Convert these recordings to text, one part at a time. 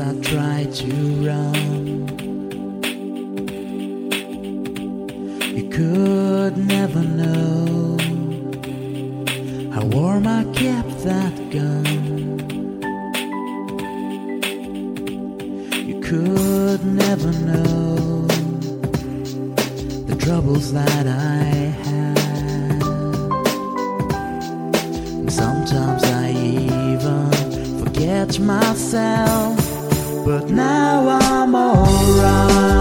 I tried to run. Could never know how warm I kept that gun. You could never know the troubles that I had. Sometimes I even forget myself, but now I'm alright.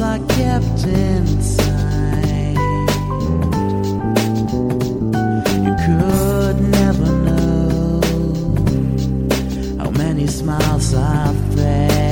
I kept inside. You could never know how many smiles I've faced